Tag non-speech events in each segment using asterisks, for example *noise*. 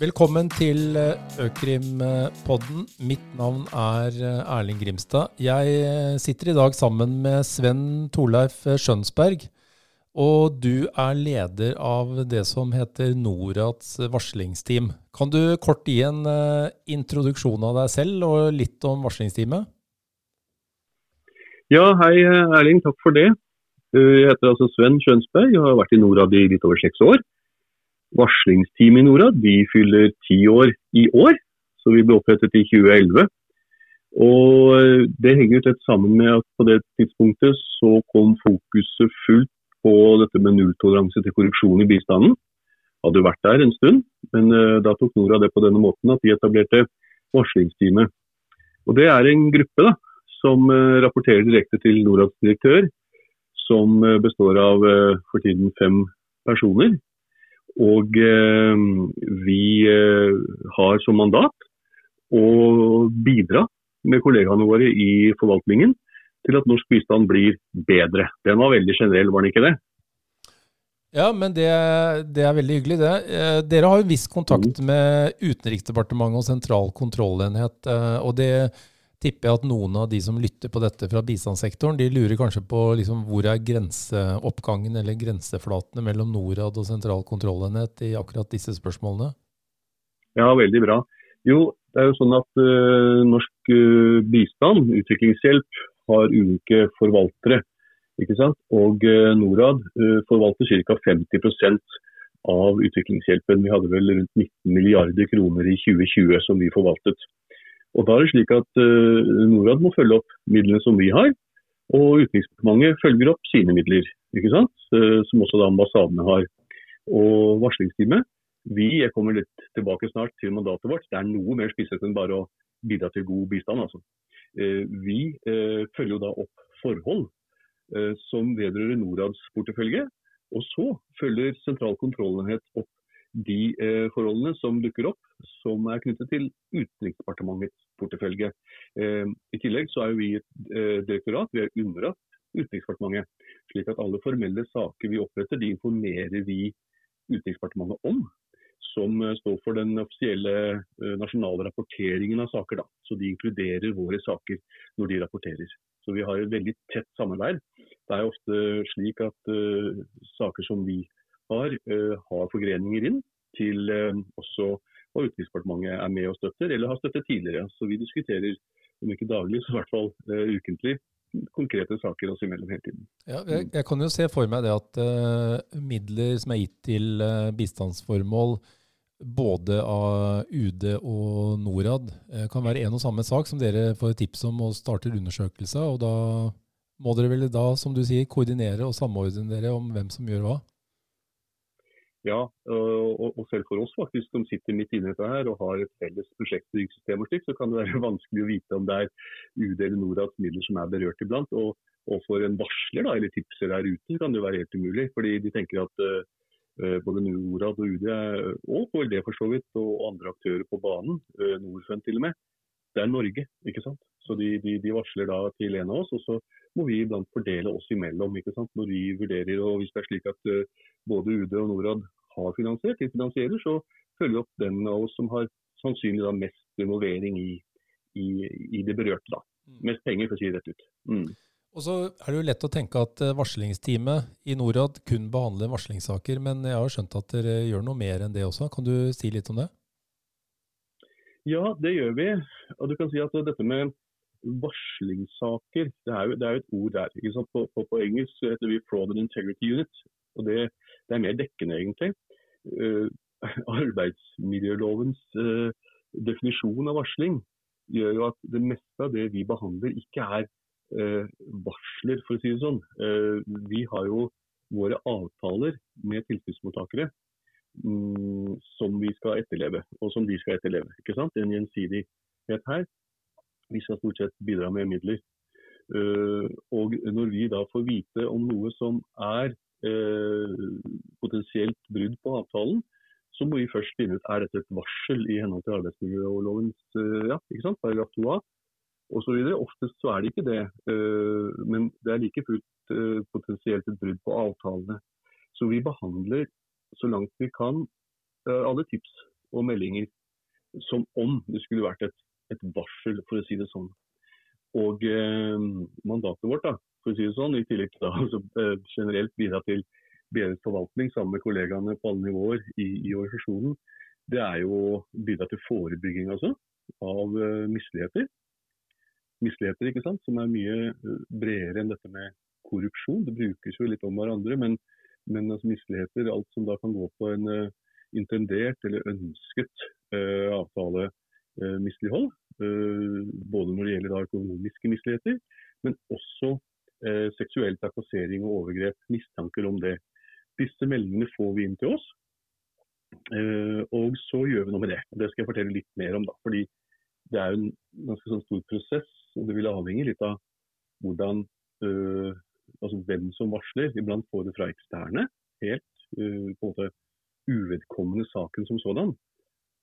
Velkommen til Økrimpodden. Mitt navn er Erling Grimstad. Jeg sitter i dag sammen med Sven Torleif Skjønsberg. Og du er leder av det som heter Norads varslingsteam. Kan du kort gi en introduksjon av deg selv og litt om varslingsteamet? Ja, hei Erling. Takk for det. Jeg heter altså Sven Skjønsberg og har vært i Norad i litt over seks år varslingsteam i Norad de fyller ti år i år, så vi ble opprettet i 2011. Og Det henger tett sammen med at på det tidspunktet så kom fokuset fullt på dette med nulltoleranse til korrupsjon i bistanden. Hadde jo vært der en stund, men uh, da tok Norad det på denne måten at de etablerte varslingsteamet. Og Det er en gruppe da, som uh, rapporterer direkte til Norads direktør, som består av for tiden fem personer. Og eh, vi eh, har som mandat å bidra med kollegaene våre i forvaltningen til at norsk bistand blir bedre. Den var veldig generell, var den ikke det? Ja, men det, det er veldig hyggelig, det. Eh, dere har jo viss kontakt mm. med Utenriksdepartementet og Sentral kontrollenhet. og det tipper jeg at noen av de som lytter på dette fra bistandssektoren, de lurer kanskje på liksom, hvor er grenseoppgangen eller grenseflatene mellom Norad og sentral kontrollenhet i akkurat disse spørsmålene? Ja, veldig bra. Jo, det er jo sånn at uh, norsk uh, bistand, utviklingshjelp, har ulike forvaltere. ikke sant? Og uh, Norad forvalter ca. 50% av utviklingshjelpen. Vi hadde vel rundt 19 milliarder kroner i 2020 som vi forvaltet. Og Da er det slik at uh, Norad må følge opp midlene som vi har, og Utenriksdepartementet følger opp sine midler, ikke sant? Uh, som også da ambassadene har. Og varslingsteamet, vi jeg kommer litt tilbake snart til mandatet vårt, det er noe mer spisset enn bare å bidra til god bistand. altså. Uh, vi følger jo da opp forhold som vedrører Norads portefølje. Og så følger sentral kontrollenhet opp de eh, forholdene som dukker opp, som er knyttet til Utenriksdepartementets portefølje. Eh, I tillegg så er vi et eh, direktorat, vi er underlagt Utenriksdepartementet. slik at alle formelle saker vi oppretter, de informerer vi Utenriksdepartementet om. Som eh, står for den offisielle eh, nasjonale rapporteringen av saker. Da. Så de inkluderer våre saker når de rapporterer. Så vi har et veldig tett samarbeid. Det er ofte slik at uh, saker som vi har, eh, har forgreninger inn til eh, også og Utenriksdepartementet er med og støtter, eller har støttet tidligere. Så vi diskuterer, om ikke daglig, så i hvert fall uh, ukentlig, konkrete saker oss imellom hele tiden. Ja, jeg, jeg, kan jo se for meg det at uh, midler som er gitt til uh, bistandsformål, både av UD og Norad, kan være en og samme sak som dere får tips om og starter undersøkelse og Da må dere vel da, som du sier, koordinere og samordne dere om hvem som gjør hva? Ja, og, og, selv for oss faktisk som sitter midt inne i dette her og har et felles prosjektstyringssystem, og slik, så kan det være *laughs* vanskelig å vite om det er UD eller Norads midler som er berørt iblant. Og, og for en varsler da, eller tipser der ute kan det være helt umulig. fordi de tenker at uh, både Norad og UD, og KLD for så vidt, og andre aktører på banen, uh, Norfund til og med, det er Norge. ikke sant? Så de, de, de, varsler da til en av oss, og så må vi iblant fordele oss imellom. ikke sant? Når vi vurderer, og Hvis det er slik at uh, både UD og Norad har finansiert, de finansierer, så følger vi opp den av oss som har sannsynlig da mest involvering i, i, i det berørte. da. Mm. Mest penger, for å si det rett ut. Mm. Og så er det jo lett å tenke at eh, varslingsteamet i Norad kun behandler varslingssaker, men jeg har skjønt at dere gjør noe mer enn det også. Kan du si litt om det? Ja, det gjør vi. Og du kan si at dette med varslingssaker, det er jo, det er jo et ord der. På, på, på, engelsk heter vi Fraud and Integrity Unit. og Det, det er mer dekkende, egentlig. Uh, arbeidsmiljølovens uh, definisjon av varsling gjør jo at det meste av det vi behandler, ikke er uh, varsler, for å si det sånn. vi har jo våre avtaler med tilskuddsmottakere Mm, som vi skal etterleve, og som de skal etterleve. ikke sant? En gjensidighet her. Vi skal stort sett bidra med midler. Uh, og når vi da får vite om noe som er uh, potensielt brudd på avtalen, så må vi først finne ut er dette et varsel i henhold til arbeidsmiljølovens uh, ja, ikke sant? paragraf 2a osv. Oftest så er det ikke det, men det er like fullt potensielt et brudd på avtalene. Så vi behandler så langt vi kan eh, alle tips og meldinger som om det skulle vært et, et varsel, for å si det sånn. Og eh, mandatet vårt, da, for å si det sånn, i tillegg til *laughs* altså, generelt bidra til bedret forvaltning sammen med kollegaene på alle nivåer i, i organisasjonen, det er jo å bidra til forebygging altså, av uh, misligheter. Misligheter ikke sant, som er mye bredere enn dette med korrupsjon. Det brukes jo litt om hverandre, men, men altså, misligheter, alt som da kan gå på en uh, intendert eller ønsket uh, avtalemislighold, uh, både når det gjelder da, økonomiske misligheter, men også seksuell trakassering og overgrep, mistanker om det. Disse meldingene får vi inn til oss, og så gjør vi noe med det. Det skal jeg fortelle litt mer om. da, fordi Det er en ganske sånn stor prosess, og det vil avhenge litt av hvordan altså hvem som varsler. Iblant får det fra eksterne, helt uh, på en måte uvedkommende saken som sådan.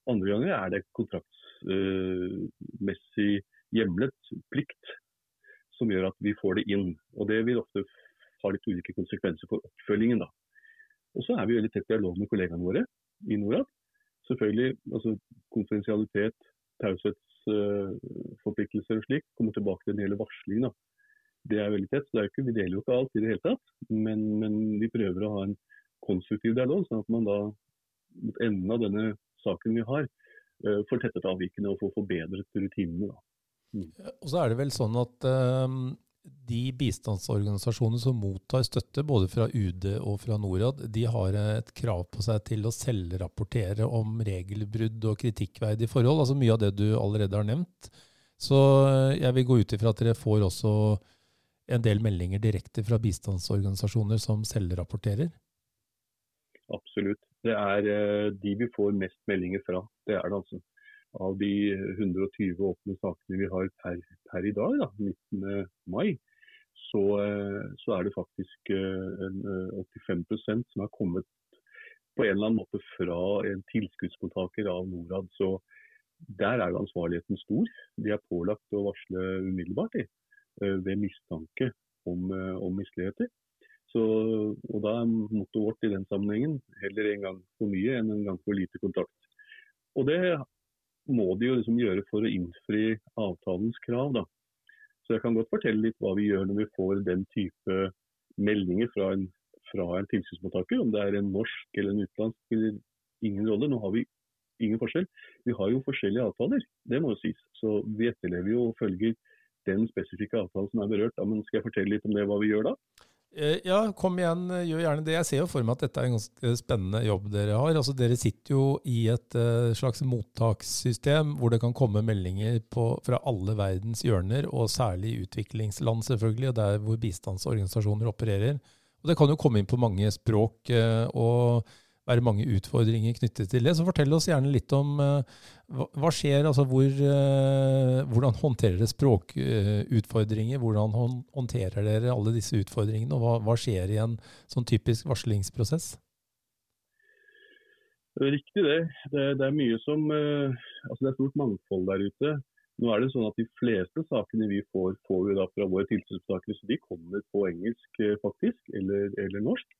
Andre ganger er det kontraktsmessig uh, hjemlet plikt som gjør at vi får det inn. Og Det vil ofte ha litt ulike konsekvenser for oppfølgingen. da. Og Så er vi veldig tett dialog med kollegaene våre i Norad. Selvfølgelig, altså Konfidensialitet, taushetsforpliktelser uh, og slik kommer tilbake til den hele varslingen. da det er veldig tett. så ikke, Vi deler jo ikke alt i det hele tatt, men, men, vi prøver å ha en konstruktiv dialog, sånn at man da mot enden av denne saken vi har, uh, får tettet avvikene og får forbedret rutinene. Mm. Og så er det vel sånn at uh, de bistandsorganisasjonene som mottar støtte både fra UD og fra Norad, de har et krav på seg til å selvrapportere om regelbrudd og kritikkverdige forhold. Altså mye av det du allerede har nevnt. Så eh, jeg vil gå ut ifra at dere får også en del meldinger direkte fra bistandsorganisasjoner som selvrapporterer? Absolutt. Det er eh, de vi får mest meldinger fra. Det er det altså. Av de 120 åpne sakene vi har per, per i dag, da, 19. mai, så, eh, så, er det faktisk 85 eh, som har kommet på en eller annen måte fra en tilskuddsmottaker av Norad. Så der er jo ansvarligheten stor. De er pålagt å varsle umiddelbart. De. Eh, ved mistanke om, eh, om misligheter. Så, og Da er mottoet vårt i den sammenhengen heller en gang for mye enn en gang for lite kontakt. Og Det må de jo liksom gjøre for å innfri avtalens krav. da. Så Jeg kan godt fortelle litt hva vi gjør når vi får den type meldinger fra en, fra en tilsynsmottaker. Om det er en norsk eller en utenlandsk, spiller ingen rolle. Nå har vi ingen forskjell. Vi har jo forskjellige avtaler, det må jo sies. Så vi etterlever jo og følger den spesifikke avtalen som er berørt. Men skal jeg fortelle litt om det, hva vi gjør da? Eh, ja, kom igjen, gjør gjerne det. Jeg ser jo for meg at dette er en ganske spennende jobb dere har. Altså, dere sitter jo i et uh, slags mottakssystem hvor det kan komme meldinger på, fra alle verdens hjørner, og særlig utviklingsland, selvfølgelig, og der hvor bistandsorganisasjoner opererer. Og Det kan jo komme inn på mange språk. Og være mange utfordringer knyttet til det. Så fortell oss gjerne litt om uh, hva skjer, altså hvor, uh, hvordan håndterer dere språkutfordringer? hvordan håndterer dere alle disse utfordringene, og hva, hva skjer i en sånn typisk varslingsprosess? Det er riktig det. Det, det er mye som altså Det er stort mangfold der ute. Nå er det sånn at De fleste sakene vi får, får vi da fra våre tilsynstakere, så de kommer på engelsk faktisk, eller, eller norsk.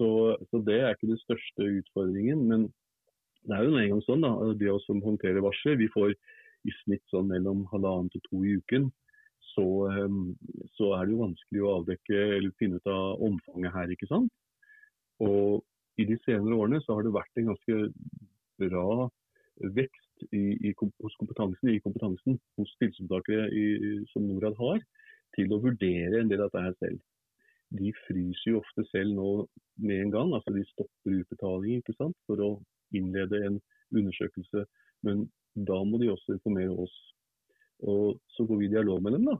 Så, så, det er ikke den største utfordringen. Men det er jo en gang sånn da, de som håndterer varsel, vi får i snitt sånn mellom halvannen til to i uken. Så, ehm, så, er det jo vanskelig å avdekke eller finne ut av omfanget her. ikke sant? Og i de senere årene så har det vært en ganske bra vekst i, i, hos kompetansen, i kompetansen hos tilsynstakere som Norad har, til å vurdere en del av dette her selv de fryser jo ofte selv nå med en gang. altså De stopper utbetalinger ikke sant, for å innlede en undersøkelse. Men da må de også informere oss. Og Så går vi i dialog med dem. da,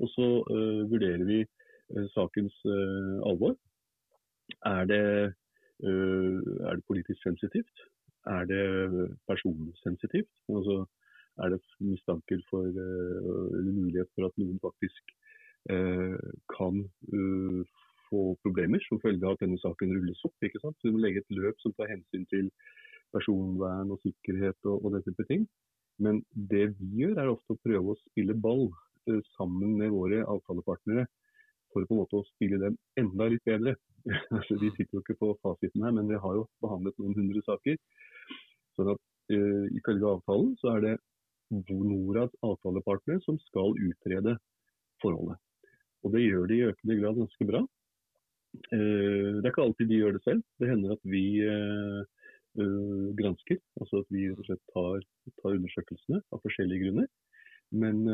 Og så uh, vurderer vi uh, sakens uh, alvor. Er det, er det, politisk sensitivt? Er det personsensitivt? Altså, er det mistanker for, eller mulighet for at noen faktisk kan eh, få problemer som følge av at denne saken rulles opp. ikke sant? Så Du må legge et løp som tar hensyn til personvern og sikkerhet og, og den type ting. Men det vi gjør, er ofte å prøve å spille ball eh, sammen med våre avtalepartnere for på en måte å spille dem enda litt bedre. *laughs* altså, de sitter jo ikke på fasiten her, men vi har jo behandlet noen hundre saker. Sånn at uh, ifølge avtalen så er det Norads avtalepartner som skal utrede forholdet. Og det gjør de i økende grad ganske bra. Uh, det er ikke alltid de gjør det selv. Det hender at vi uh, gransker. Altså at vi tar, tar, undersøkelsene av forskjellige grunner. Men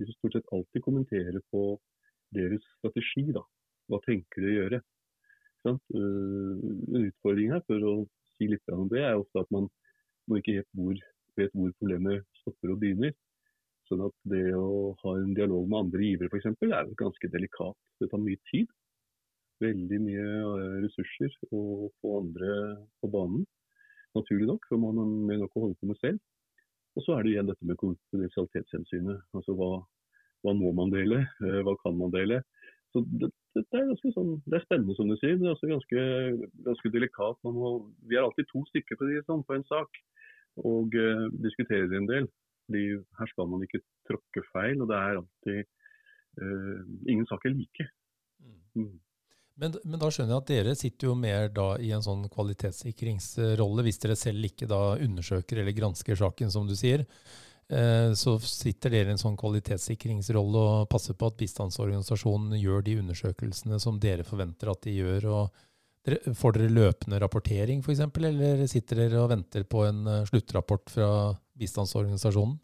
vi stort sett alltid kommenterer på deres strategi. da. Hva tenker de å gjøre? En utfordring her, for å si litt om det, er ofte at man, ikke helt vet hvor problemet stopper og begynner. Sånn at det å ha en dialog med andre givere f.eks. er ganske delikat. Det tar mye tid. Veldig mye eh, ressurser å få andre på banen. Naturlig nok, for man har mer nok å holde på med selv. Og så er det igjen dette med konfidensialitetshensynet. Altså hva, hva, må man dele, eh, hva kan man dele. Så det, det, er sånn, det, er spennende, som du sier. Det er også ganske, ganske delikat. Må, vi er alltid to stykker på, sånn, på en sak og uh, diskuterer en del. Fordi her skal man ikke tråkke feil, og det er alltid uh, Ingen saker like. Mm. mm. Men, men, da skjønner jeg at dere sitter jo mer da i en sånn kvalitetssikringsrolle, hvis dere selv ikke da undersøker eller gransker saken, som du sier. Eh, så sitter dere i en sånn kvalitetssikringsrolle og passer på at bistandsorganisasjonen gjør de undersøkelsene som dere forventer at de gjør. og Får dere løpende rapportering f.eks., eller sitter dere og venter på en eh, sluttrapport fra bistandsorganisasjonen?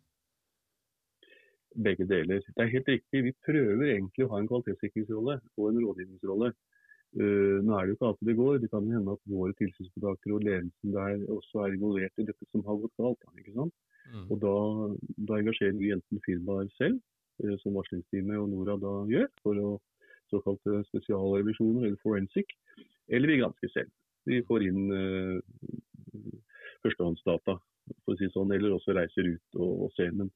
Begge deler. Det er helt riktig. Vi prøver egentlig å ha en kvalitetssikringsrolle og en rådgivningsrolle. Uh, nå er det jo ikke alltid det går. Det kan hende at våre tilsynsmottakere og ledelsen der også er involvert i dette som har gått galt. ikke sant? Mm. Og da, da, engasjerer vi enten firmaer selv, uh, som varslingsteamet og Nora da gjør, for å såkalte spesialrevisjoner eller forensic, eller vi gransker selv. Vi får inn uh, førstehåndsdata, for å si sånn, eller også reiser ut og, og ser. Men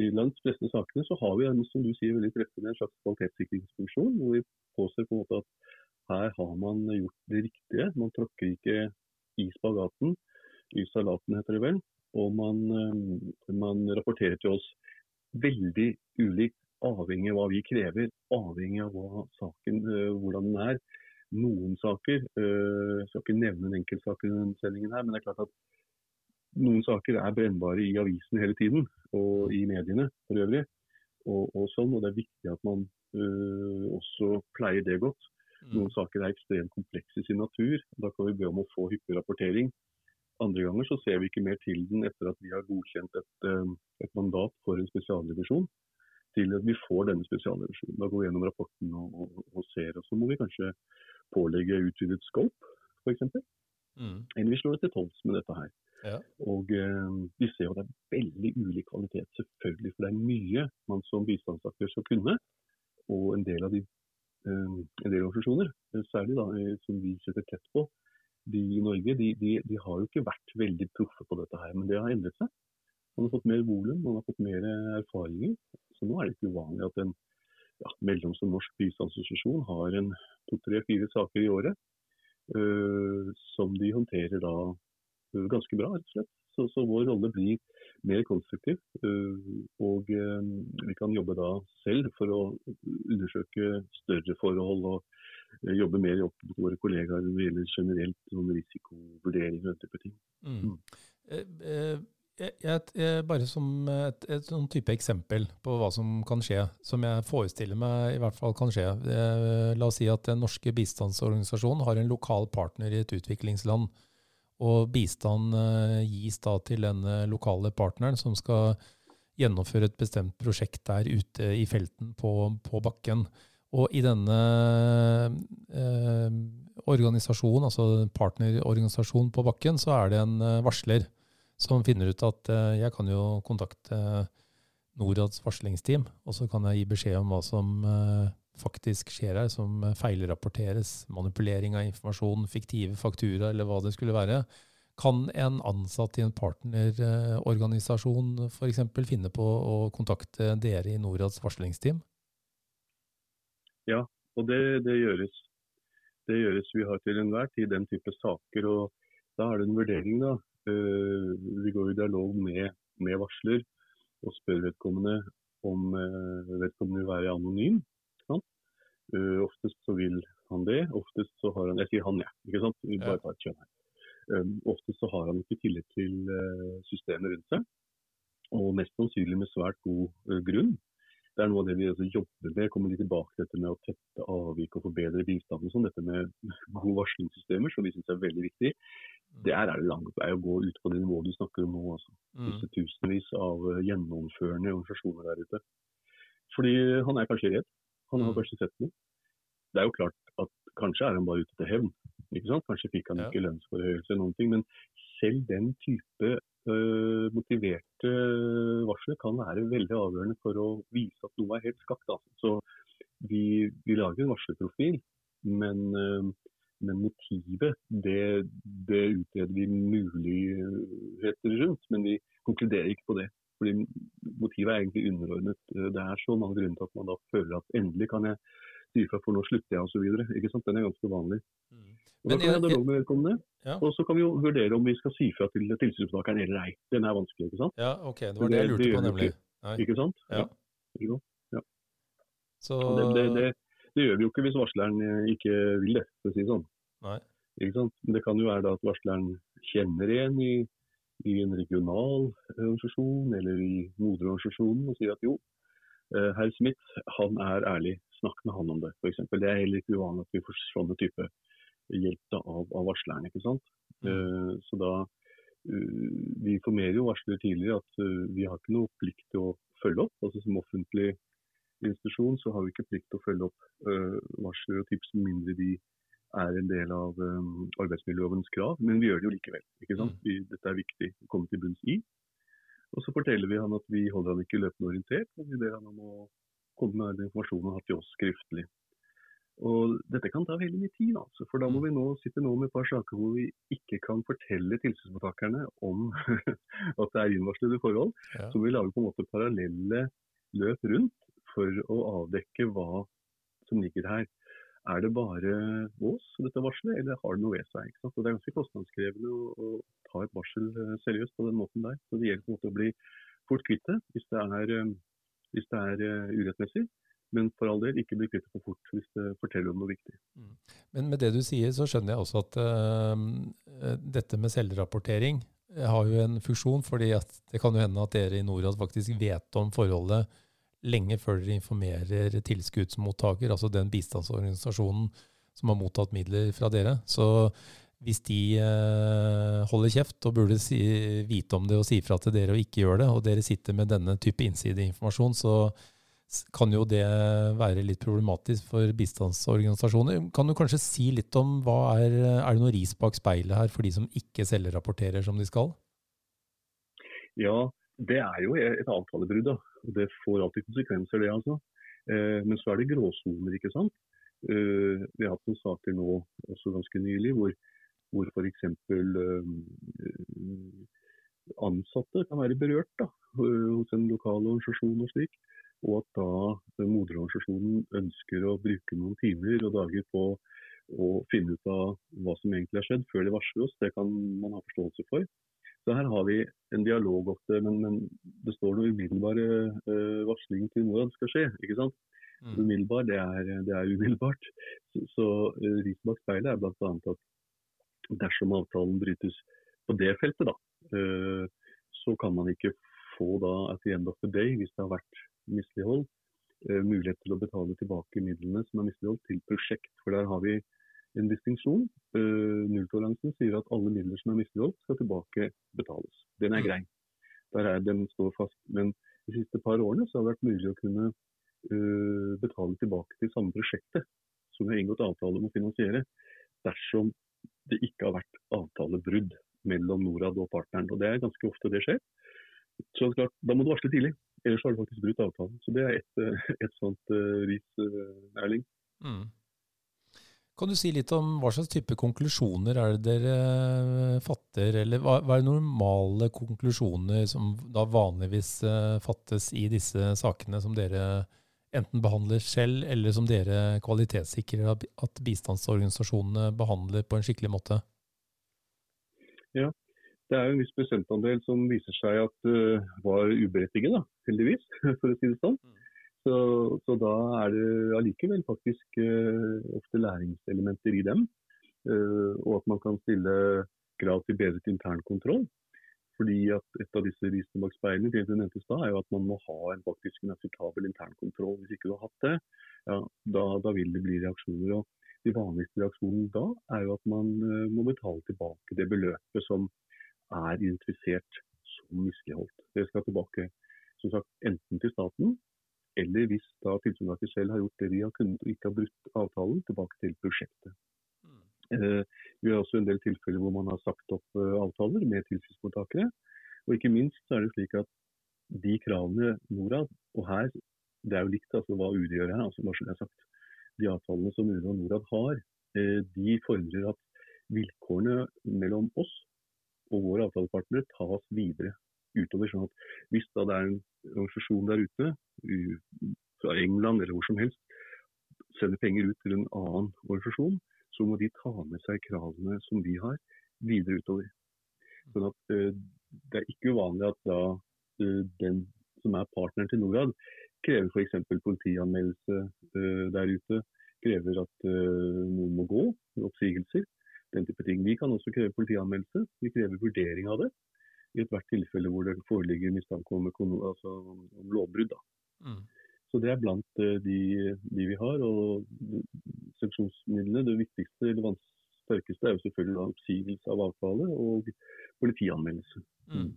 i langt fleste sakene så har vi som du sier, veldig treffende en slags kvalitetssikringsfunksjon, hvor vi påser på en måte at her har man gjort det riktige. Man tråkker ikke i spagaten, i salaten heter det vel, og man, eh, man, rapporterer til oss veldig ulikt, avhengig av hva vi krever, avhengig av hva saken, eh, hvordan den er. Noen saker, eh, jeg skal ikke nevne en enkeltsak i denne sendingen her, men det er klart at noen saker er brennbare i avisen hele tiden, og i mediene for øvrig. Og, og sånn, og Det er viktig at man uh, også pleier det godt. Mm. Noen saker er ekstremt komplekse i sin natur. Da kan vi be om å få hyppig rapportering. Andre ganger så ser vi ikke mer til den etter at vi har godkjent et, eh, et mandat for en spesialrevisjon. Til at vi får denne spesialrevisjonen. Da går vi gjennom rapporten og, og, og ser. Og så må vi kanskje pålegge utvidet scope, f.eks. Mm. Eller vi slår det til tolvs med dette her. Og eh, Vi ser jo det er veldig ulik kvalitet, selvfølgelig. For det er mye man som bistandsaktør skal kunne. Og en del av de eh, en del organisasjoner, særlig da, eh, som vi setter tett på, de i Norge de, de, de, har jo ikke vært veldig proffe på dette her, men det har endret seg. Man har fått mer volum, man har fått mer erfaringer. Så nå er det ikke uvanlig at en ja, mellomstor norsk bistandsorganisasjon har en to, tre, fire saker i året Uh, som de håndterer da ganske bra, rett og slett. Så, så vår rolle blir mer konstruktiv. Øh, og øh, vi kan jobbe da selv for å undersøke større forhold og Eh, jobbe mer opp mot våre kollegaer når det gjelder generelt sånn risikovurdering og den type ting. Mm. Mm. Jeg, eh, eh, jeg, bare som et, et sånn type eksempel på hva som kan skje, som jeg forestiller meg i hvert fall kan skje. La oss si at den norske bistandsorganisasjonen har en lokal partner i et utviklingsland. Og bistand gis da til denne lokale partneren som skal gjennomføre et bestemt prosjekt der ute i felten på, på bakken. Og i denne eh, organisasjonen, altså partnerorganisasjonen på bakken, så er det en eh, varsler som finner ut at eh, jeg kan jo kontakte Norads varslingsteam, og så kan jeg gi beskjed om hva som eh, faktisk skjer her, som feilrapporteres, manipulering av informasjon, fiktive faktura eller hva det skulle være. Kan en ansatt i en partnerorganisasjon f.eks. finne på å kontakte dere i Norads varslingsteam? Ja, og det, det, gjøres. Det gjøres. Vi har til enhver tid den type saker. og Da er det en vurdering. da. Uh, vi går i dialog med, med, varsler og spør vedkommende om uh, vedkommende vil være anonym. Uh, oftest så vil han det. Oftest så har han Jeg sier han, jeg. Ja, ikke sant? Vi bare tar et kjønn her. Um, oftest så har han ikke tillit til uh, systemet rundt seg, og mest sannsynlig med svært god uh, grunn. Det er noe av det vi altså jobber med. kommer litt tilbake til dette med å tette avvik og forbedre bistanden. Sånn. Dette med gode varslingssystemer, som vi syns er veldig viktig. Det er det lang vei å gå ut på det nivået du snakker om nå. Altså. Mm. Disse tusenvis av gjennomførende organisasjoner der ute. Fordi han er kanskje redd. Han har kanskje sett noe. Det er jo klart at kanskje er han bare ute til hevn. ikke sant? Kanskje fikk han ikke lønnsforhøyelse eller noen ting. Men selv den type øh, motiverte varsler kan være veldig avgjørende for å vise at noe er helt skakt. Altså. Så vi, vi, lager en varslerprofil, men, øh, men motivet det, det, utreder vi muligheter rundt. Men vi konkluderer ikke på det. Fordi Motivet er egentlig underordnet. Det er så mange grunner til at man da føler at endelig kan jeg si ifra, for nå slutter jeg osv. Den er ganske vanlig. Mm. Og da kan jeg ha dialog med vedkommende. Ja. Og så kan vi jo vurdere om vi skal si fra til tilsynsmottakeren eller ei. Den er vanskelig, ikke sant. Ja, ok. Det var det, jeg lurte på, nemlig. Ikke, ikke sant? Ja. ja. ja. Så... Det, det, det, det, gjør vi jo ikke hvis varsleren eh, ikke vil det, for å si det sånn. Nei. Ikke sant? Det kan jo være da at varsleren kjenner en i i en regional organisasjon eller i moderorganisasjonen og sier at jo, eh, herr Smith han er ærlig, snakk med han om det f.eks. Det er heller ikke uvanlig at vi får sånne type hjelp av, av varsleren. ikke sant? Mm. Uh, så da Vi informerer jo varslere tidligere at vi har ikke noe plikt til å følge opp. altså Som offentlig institusjon så har vi ikke plikt til å følge opp varsler og tips med mindre de er en del av um, arbeidsmiljølovens krav, men vi gjør det jo likevel. ikke sant? Mm. Vi, dette er viktig å komme til bunns i. Og Så forteller vi han at vi holder han ikke løpende orientert, men vi ber han om å komme med den informasjonen han har til oss skriftlig. Og Dette kan ta veldig mye tid, altså, for da må mm. vi nå sitte nå med et par saker hvor vi ikke kan fortelle tilsynsmottakerne om *laughs* at det er innvarslede forhold. Ja. Så vi lager på en måte parallelle løp rundt for å avdekke hva som ligger her er det bare vås, dette varselet, eller har det noe ved seg? ikke sant? Og Det er ganske kostnadskrevende å, å, ta et varsel eh, seriøst på den måten der. Så Det gjelder på en måte å bli fort kvitt det hvis det er, eh, hvis det er uh, urettmessig. Men for all del, ikke bli kvitt det for fort hvis det forteller om noe viktig. Mm. Men med det du sier, så skjønner jeg også at uh, dette med selvrapportering har jo en funksjon. fordi det kan jo hende at dere i Norad faktisk vet om forholdet lenge før dere informerer tilskuddsmottaker, altså den bistandsorganisasjonen som har mottatt midler fra dere. Så hvis de eh, holder kjeft og burde si, vite om det og si fra til dere og ikke gjør det, og dere sitter med denne type innsideinformasjon, så kan jo det være litt problematisk for bistandsorganisasjoner. Kan du kanskje si litt om hva er, er det noe ris bak speilet her for de som ikke selvrapporterer som de skal? Ja, det er jo et avtalebrudd. Det får alltid konsekvenser, det altså. Eh, men så er det gråsoner, ikke sant. Eh, vi har hatt noen saker nå også ganske nylig hvor, hvor f.eks. Eh, ansatte kan være berørt da, hos en lokal organisasjon og slik. Og at da moderorganisasjonen ønsker å bruke noen timer og dager på å finne ut av hva som egentlig har skjedd, før de varsler oss. Det kan man ha forståelse for. Så her har vi en dialog ofte, men, men det står noe umiddelbare uh, varsling til hvordan det skal skje. ikke sant? Mm. Umiddelbar, det er, det er umiddelbart. Så, så uh, riset bak speilet er bl.a. at dersom avtalen brytes på det feltet, da, uh, så kan man ikke få da at the end of the day, hvis det har vært mislighold, uh, mulighet til å betale tilbake midlene som er misligholdt til prosjekt. For der har vi en distinksjon. Uh, nulltoleransen sier at alle midler som er misligholdt, skal tilbake betales. Den er grei. Der er Den står fast. Men de siste par årene så har det vært mulig å kunne uh, betale tilbake til samme prosjektet som vi har inngått avtale om å finansiere, dersom det ikke har vært avtalebrudd mellom Norad og partneren. Og Det er ganske ofte det skjer. Så klart, Da må du varsle tidlig, ellers har du faktisk brutt avtalen. Så Det er et, et sånt ris, Erling. Mm. Kan du si litt om hva slags type konklusjoner er det dere eh, fatter, eller hva, er det normale konklusjoner som da vanligvis eh, fattes i disse sakene som dere enten behandler selv, eller som dere kvalitetssikrer at bistandsorganisasjonene behandler på en skikkelig måte? Ja, det er jo en viss prosentandel som viser seg at uh, var uberettiget, da, heldigvis, *laughs* for å si det sånn. Mm. Så, så, da er det allikevel faktisk uh, ofte læringselementer i dem. Uh, og at man kan stille krav til bedret internkontroll. Fordi at Et av disse risene bak speilene det du nevnte da, er jo at man må ha en faktisk en akseptabel internkontroll. Hvis ikke du har hatt det, ja, da, da, vil det bli reaksjoner. og De vanligste reaksjonene da er jo at man uh, må betale tilbake det beløpet som er identifisert som misligholdt. Det skal tilbake som sagt, enten til staten, eller hvis da tilsynsverket selv har gjort det de har kunnet og ikke har brutt avtalen, tilbake til prosjektet. Mm. Uh, vi har også en del tilfeller hvor man har sagt opp uh, avtaler med tilsynsmottakere. Og ikke minst så er det slik at de kravene Norad, og her det er jo likt altså hva UD gjør her, altså bare sagt. De avtalene som UD og Norad har, uh, de fordrer at vilkårene mellom oss og våre avtalepartnere tas videre utover. sånn at Hvis da det er en organisasjon der ute, fra England eller hvor som helst, sender penger ut til en annen organisasjon, så må de ta med seg kravene som vi har, videre utover. Sånn at uh, Det er ikke uvanlig at da uh, den som er partneren til Norad, krever f.eks. politianmeldelse uh, der ute, krever at noen må gå, oppsigelser, den type ting. Vi kan også kreve politianmeldelse, vi krever vurdering av det i ethvert tilfelle hvor det foreligger mistanke om, altså, om lovbrudd. Mm. Så Det er blant uh, de, de, vi har. og Sanksjonsmidlene, det viktigste eller sterkeste er jo selvfølgelig oppsigelse av avtale og politianmeldelse. Mm.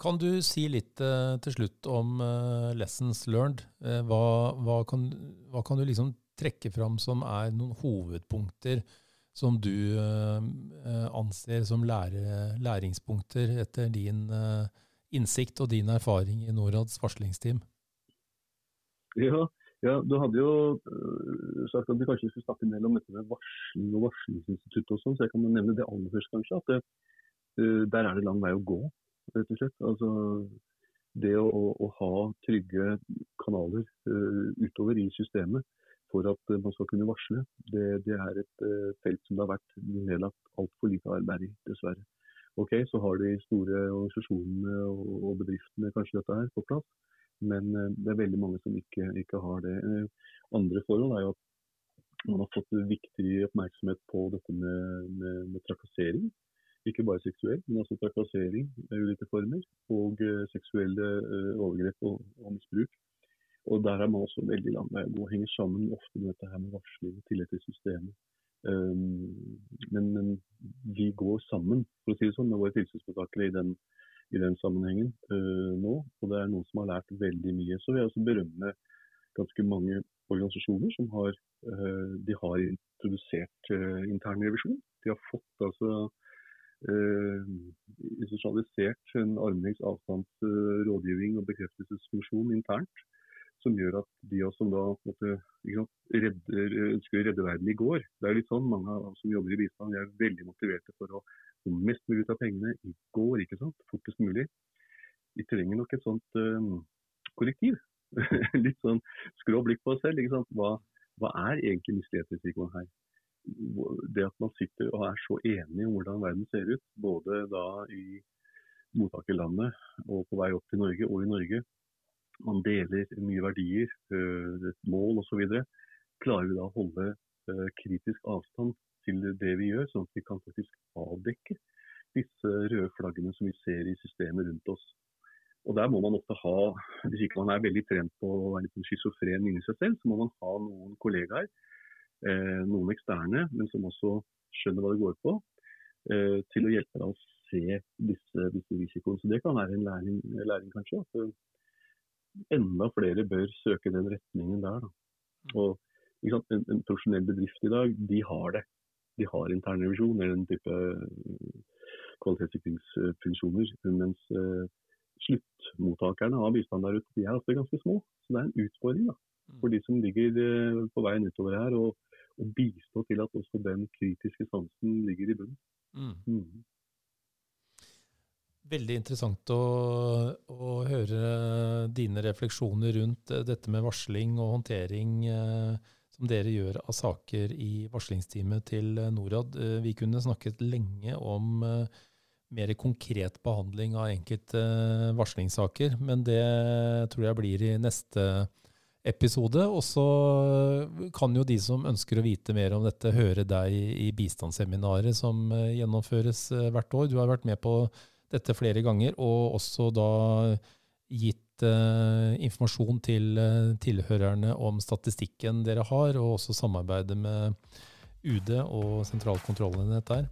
Kan du si litt uh, til slutt om uh, lessons learned? Hva, hva, kan, hva, kan, du liksom trekke fram som er noen hovedpunkter som du uh, anser som lære, læringspunkter etter din uh, innsikt og din erfaring i Norads varslingsteam? Ja, ja, du hadde jo uh, sagt at vi kanskje skulle snakke mer om dette med varsling og varslingsinstituttet og sånn, så jeg kan nevne det aller først, kanskje. At det, der er det lang vei å gå, rett og slett. Altså, det å, å, ha trygge kanaler utover i systemet for at eh, man skal kunne varsle. Det, det er et uh, felt som det har vært nedlagt altfor lite arbeid i, dessverre. Ok, Så har de store organisasjonene og, bedriftene kanskje dette her på plass, men uh, det er veldig mange som ikke, ikke har det. Andre forhold er jo at man har fått viktig oppmerksomhet på dette med, med, med trakassering. Ikke bare seksuell, men også trakassering i ulike former. Og seksuelle overgrep og, og misbruk. Og Der er man også veldig langt vei å gå. Henger sammen ofte med dette her med varsling i tillegg til systemet. Um, men, men, vi går sammen for å si det sånn, med våre tilsynsmottakere i den, i den sammenhengen uh, nå. Og det er noen som har lært veldig mye. Så vil jeg også berømme ganske mange organisasjoner som har, uh, de har introdusert uh, intern revisjon. De har fått altså uh, institusjonalisert en armlengdes avstands rådgivning og bekreftelsesfunksjon internt som gjør at de også da måtte, redder, ønsker å redde verden i går. Det er litt sånn, Mange av oss som jobber i bistand er veldig motiverte for å få mest mulig ut av pengene i går, ikke sant? fortest mulig. Vi trenger nok et sånt um, korrektiv. *laughs* litt sånn skrå blikk på oss selv. ikke sant? Hva, hva er egentlig mislighetsrisikoen her? Det at man sitter og er så enig om hvordan verden ser ut, både da i mottakerlandet og på vei opp til Norge og i Norge, man deler mye verdier, eh, et mål osv. Klarer vi da å holde eh, kritisk avstand til det vi gjør, sånn at vi kan faktisk avdekke disse røde flaggene som vi ser i systemet rundt oss. Og Der må man ofte ha, hvis ikke man er veldig trent på å være litt sånn schizofren inni seg selv, så må man ha noen kollegaer, eh, noen eksterne, men som også skjønner hva det går på, til å hjelpe deg å se disse, disse risikoene. Så Det kan være en læring, læring kanskje. At enda flere bør søke den retningen der. Mm. Og en, en, profesjonell bedrift i dag, de har det. De har internrevisjon eller den type uh, kvalitetssikringsfunksjoner. Mens uh, sluttmottakerne av bistand der ute, de er ofte ganske små. Så det er en utfordring da, mm. for de som ligger uh, på veien utover her. Og, og bistå til at også den kritiske sansen ligger i bunnen. Mm. Mm. Veldig interessant å, å, høre dine refleksjoner rundt eh, dette med varsling og håndtering eh, som dere gjør av saker i varslingsteamet til eh, Norad. Vi kunne snakket lenge om mer konkret behandling av enkelte varslingssaker, men det tror jeg blir i neste episode. Og så kan jo de som ønsker å vite mer om dette, høre deg i bistandsseminaret som gjennomføres hvert år. Du har vært med på dette flere ganger, og også da gitt uh, informasjon til uh, tilhørerne om statistikken dere har, og også samarbeidet med UD og sentralkontrollenhet der.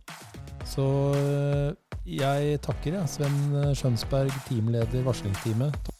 Så uh, jeg takker, ja, Sven Skjønsberg, teamleder varslingsteamet.